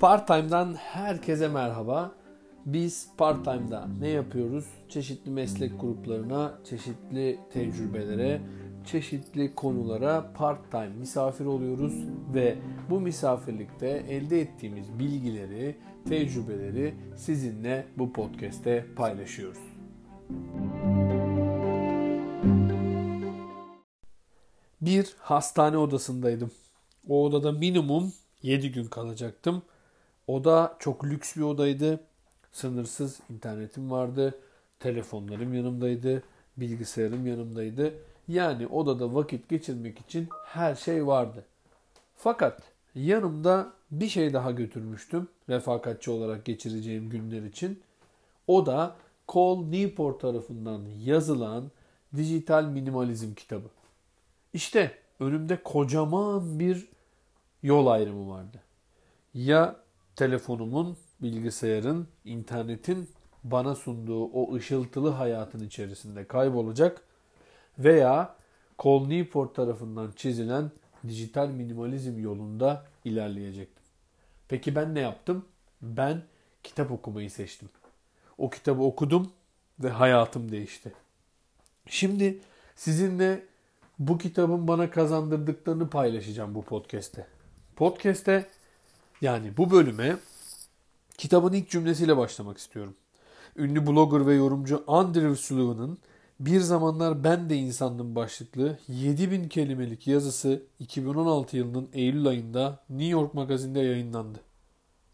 Part-Time'dan herkese merhaba. Biz Part-Time'da ne yapıyoruz? Çeşitli meslek gruplarına, çeşitli tecrübelere, çeşitli konulara part-time misafir oluyoruz ve bu misafirlikte elde ettiğimiz bilgileri, tecrübeleri sizinle bu podcast'te paylaşıyoruz. Bir hastane odasındaydım. O odada minimum 7 gün kalacaktım. Oda çok lüks bir odaydı. Sınırsız internetim vardı. Telefonlarım yanımdaydı. Bilgisayarım yanımdaydı. Yani odada vakit geçirmek için her şey vardı. Fakat yanımda bir şey daha götürmüştüm refakatçi olarak geçireceğim günler için. O da Cole Newport tarafından yazılan Dijital Minimalizm kitabı. İşte önümde kocaman bir yol ayrımı vardı. Ya telefonumun, bilgisayarın, internetin bana sunduğu o ışıltılı hayatın içerisinde kaybolacak veya Cole Newport tarafından çizilen dijital minimalizm yolunda ilerleyecektim. Peki ben ne yaptım? Ben kitap okumayı seçtim. O kitabı okudum ve hayatım değişti. Şimdi sizinle bu kitabın bana kazandırdıklarını paylaşacağım bu podcast'te. Podcast'te yani bu bölüme kitabın ilk cümlesiyle başlamak istiyorum. Ünlü blogger ve yorumcu Andrew Sullivan'ın Bir Zamanlar Ben de İnsandım başlıklı 7000 kelimelik yazısı 2016 yılının Eylül ayında New York magazinde yayınlandı.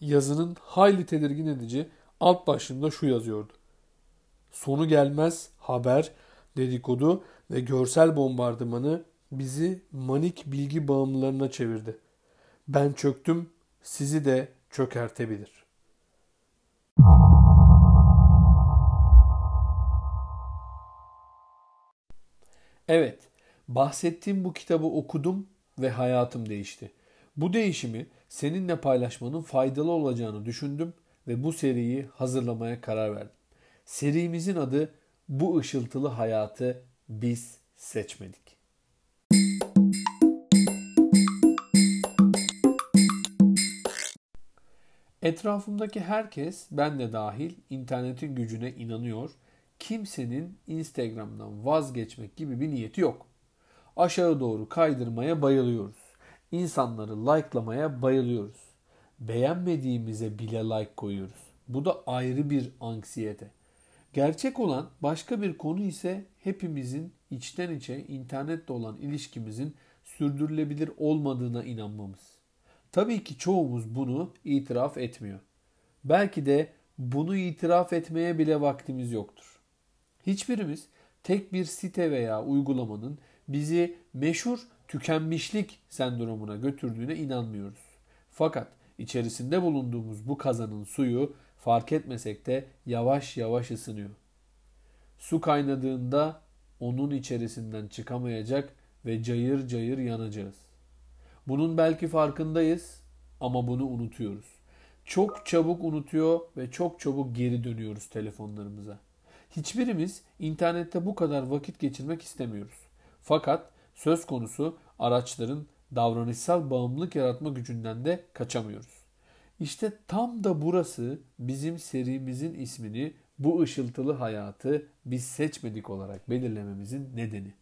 Yazının hayli tedirgin edici alt başlığında şu yazıyordu. Sonu gelmez haber, dedikodu ve görsel bombardımanı bizi manik bilgi bağımlılarına çevirdi. Ben çöktüm, sizi de çökertebilir. Evet, bahsettiğim bu kitabı okudum ve hayatım değişti. Bu değişimi seninle paylaşmanın faydalı olacağını düşündüm ve bu seriyi hazırlamaya karar verdim. Serimizin adı Bu ışıltılı hayatı biz seçmedik. Etrafımdaki herkes, ben de dahil, internetin gücüne inanıyor. Kimsenin Instagram'dan vazgeçmek gibi bir niyeti yok. Aşağı doğru kaydırmaya bayılıyoruz. İnsanları like'lamaya bayılıyoruz. Beğenmediğimize bile like koyuyoruz. Bu da ayrı bir anksiyete. Gerçek olan başka bir konu ise hepimizin içten içe internetle olan ilişkimizin sürdürülebilir olmadığına inanmamız. Tabii ki çoğumuz bunu itiraf etmiyor. Belki de bunu itiraf etmeye bile vaktimiz yoktur. Hiçbirimiz tek bir site veya uygulamanın bizi meşhur tükenmişlik sendromuna götürdüğüne inanmıyoruz. Fakat içerisinde bulunduğumuz bu kazanın suyu fark etmesek de yavaş yavaş ısınıyor. Su kaynadığında onun içerisinden çıkamayacak ve cayır cayır yanacağız. Bunun belki farkındayız ama bunu unutuyoruz. Çok çabuk unutuyor ve çok çabuk geri dönüyoruz telefonlarımıza. Hiçbirimiz internette bu kadar vakit geçirmek istemiyoruz. Fakat söz konusu araçların davranışsal bağımlılık yaratma gücünden de kaçamıyoruz. İşte tam da burası bizim serimizin ismini bu ışıltılı hayatı biz seçmedik olarak belirlememizin nedeni.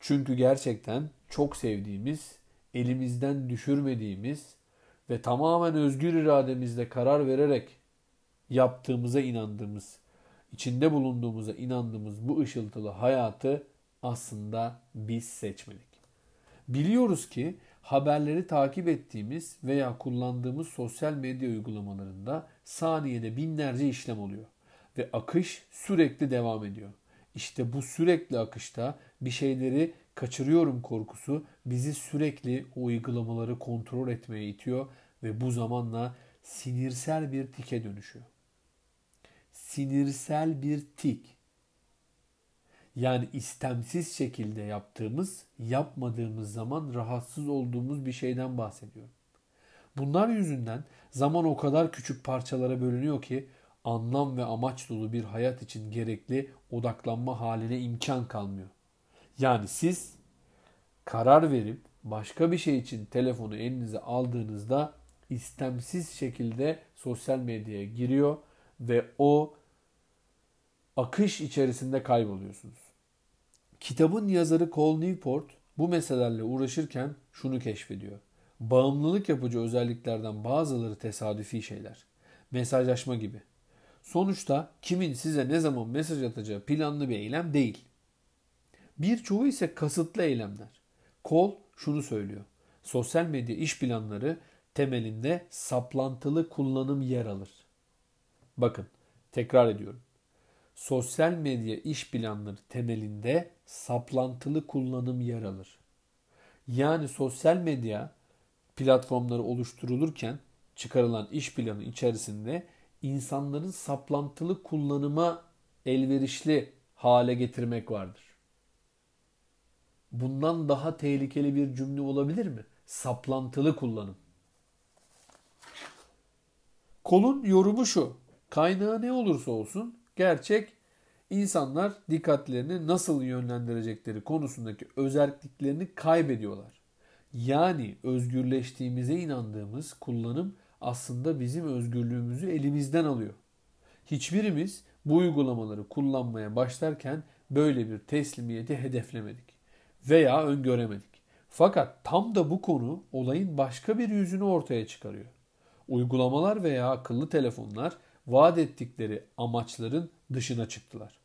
Çünkü gerçekten çok sevdiğimiz, elimizden düşürmediğimiz ve tamamen özgür irademizle karar vererek yaptığımıza inandığımız, içinde bulunduğumuza inandığımız bu ışıltılı hayatı aslında biz seçmedik. Biliyoruz ki haberleri takip ettiğimiz veya kullandığımız sosyal medya uygulamalarında saniyede binlerce işlem oluyor ve akış sürekli devam ediyor. İşte bu sürekli akışta bir şeyleri kaçırıyorum korkusu bizi sürekli o uygulamaları kontrol etmeye itiyor ve bu zamanla sinirsel bir tike dönüşüyor. Sinirsel bir tik. Yani istemsiz şekilde yaptığımız, yapmadığımız zaman rahatsız olduğumuz bir şeyden bahsediyorum. Bunlar yüzünden zaman o kadar küçük parçalara bölünüyor ki anlam ve amaç dolu bir hayat için gerekli odaklanma haline imkan kalmıyor. Yani siz karar verip başka bir şey için telefonu elinize aldığınızda istemsiz şekilde sosyal medyaya giriyor ve o akış içerisinde kayboluyorsunuz. Kitabın yazarı Cole Newport bu meselelerle uğraşırken şunu keşfediyor. Bağımlılık yapıcı özelliklerden bazıları tesadüfi şeyler. Mesajlaşma gibi. Sonuçta kimin size ne zaman mesaj atacağı planlı bir eylem değil. Birçoğu ise kasıtlı eylemler. Kol şunu söylüyor. Sosyal medya iş planları temelinde saplantılı kullanım yer alır. Bakın tekrar ediyorum. Sosyal medya iş planları temelinde saplantılı kullanım yer alır. Yani sosyal medya platformları oluşturulurken çıkarılan iş planı içerisinde insanların saplantılı kullanıma elverişli hale getirmek vardır. Bundan daha tehlikeli bir cümle olabilir mi? Saplantılı kullanım. Kolun yorumu şu. Kaynağı ne olursa olsun gerçek insanlar dikkatlerini nasıl yönlendirecekleri konusundaki özelliklerini kaybediyorlar. Yani özgürleştiğimize inandığımız kullanım aslında bizim özgürlüğümüzü elimizden alıyor. Hiçbirimiz bu uygulamaları kullanmaya başlarken böyle bir teslimiyeti hedeflemedik veya öngöremedik. Fakat tam da bu konu olayın başka bir yüzünü ortaya çıkarıyor. Uygulamalar veya akıllı telefonlar vaat ettikleri amaçların dışına çıktılar.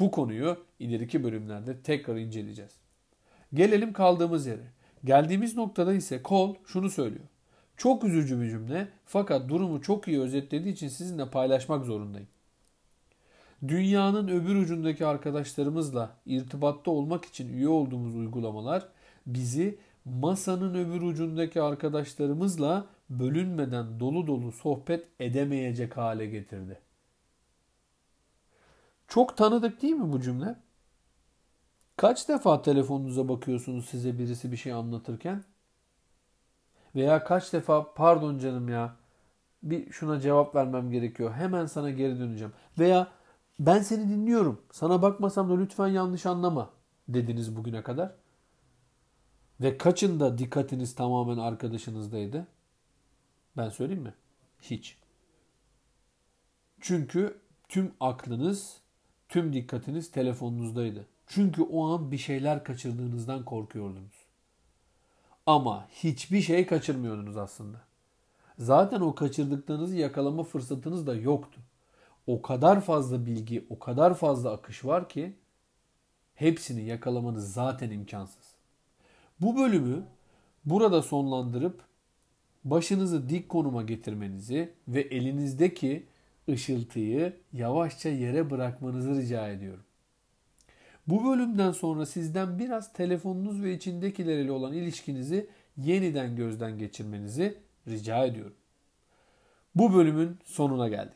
Bu konuyu ileriki bölümlerde tekrar inceleyeceğiz. Gelelim kaldığımız yere. Geldiğimiz noktada ise Cole şunu söylüyor. Çok üzücü bir cümle fakat durumu çok iyi özetlediği için sizinle paylaşmak zorundayım. Dünyanın öbür ucundaki arkadaşlarımızla irtibatta olmak için üye olduğumuz uygulamalar bizi masanın öbür ucundaki arkadaşlarımızla bölünmeden dolu dolu sohbet edemeyecek hale getirdi. Çok tanıdık değil mi bu cümle? Kaç defa telefonunuza bakıyorsunuz size birisi bir şey anlatırken? Veya kaç defa pardon canım ya bir şuna cevap vermem gerekiyor. Hemen sana geri döneceğim. Veya ben seni dinliyorum. Sana bakmasam da lütfen yanlış anlama dediniz bugüne kadar. Ve kaçında dikkatiniz tamamen arkadaşınızdaydı? Ben söyleyeyim mi? Hiç. Çünkü tüm aklınız, tüm dikkatiniz telefonunuzdaydı. Çünkü o an bir şeyler kaçırdığınızdan korkuyordunuz. Ama hiçbir şey kaçırmıyordunuz aslında. Zaten o kaçırdıklarınızı yakalama fırsatınız da yoktu. O kadar fazla bilgi, o kadar fazla akış var ki hepsini yakalamanız zaten imkansız. Bu bölümü burada sonlandırıp başınızı dik konuma getirmenizi ve elinizdeki ışıltıyı yavaşça yere bırakmanızı rica ediyorum. Bu bölümden sonra sizden biraz telefonunuz ve içindekileriyle olan ilişkinizi yeniden gözden geçirmenizi rica ediyorum. Bu bölümün sonuna geldik.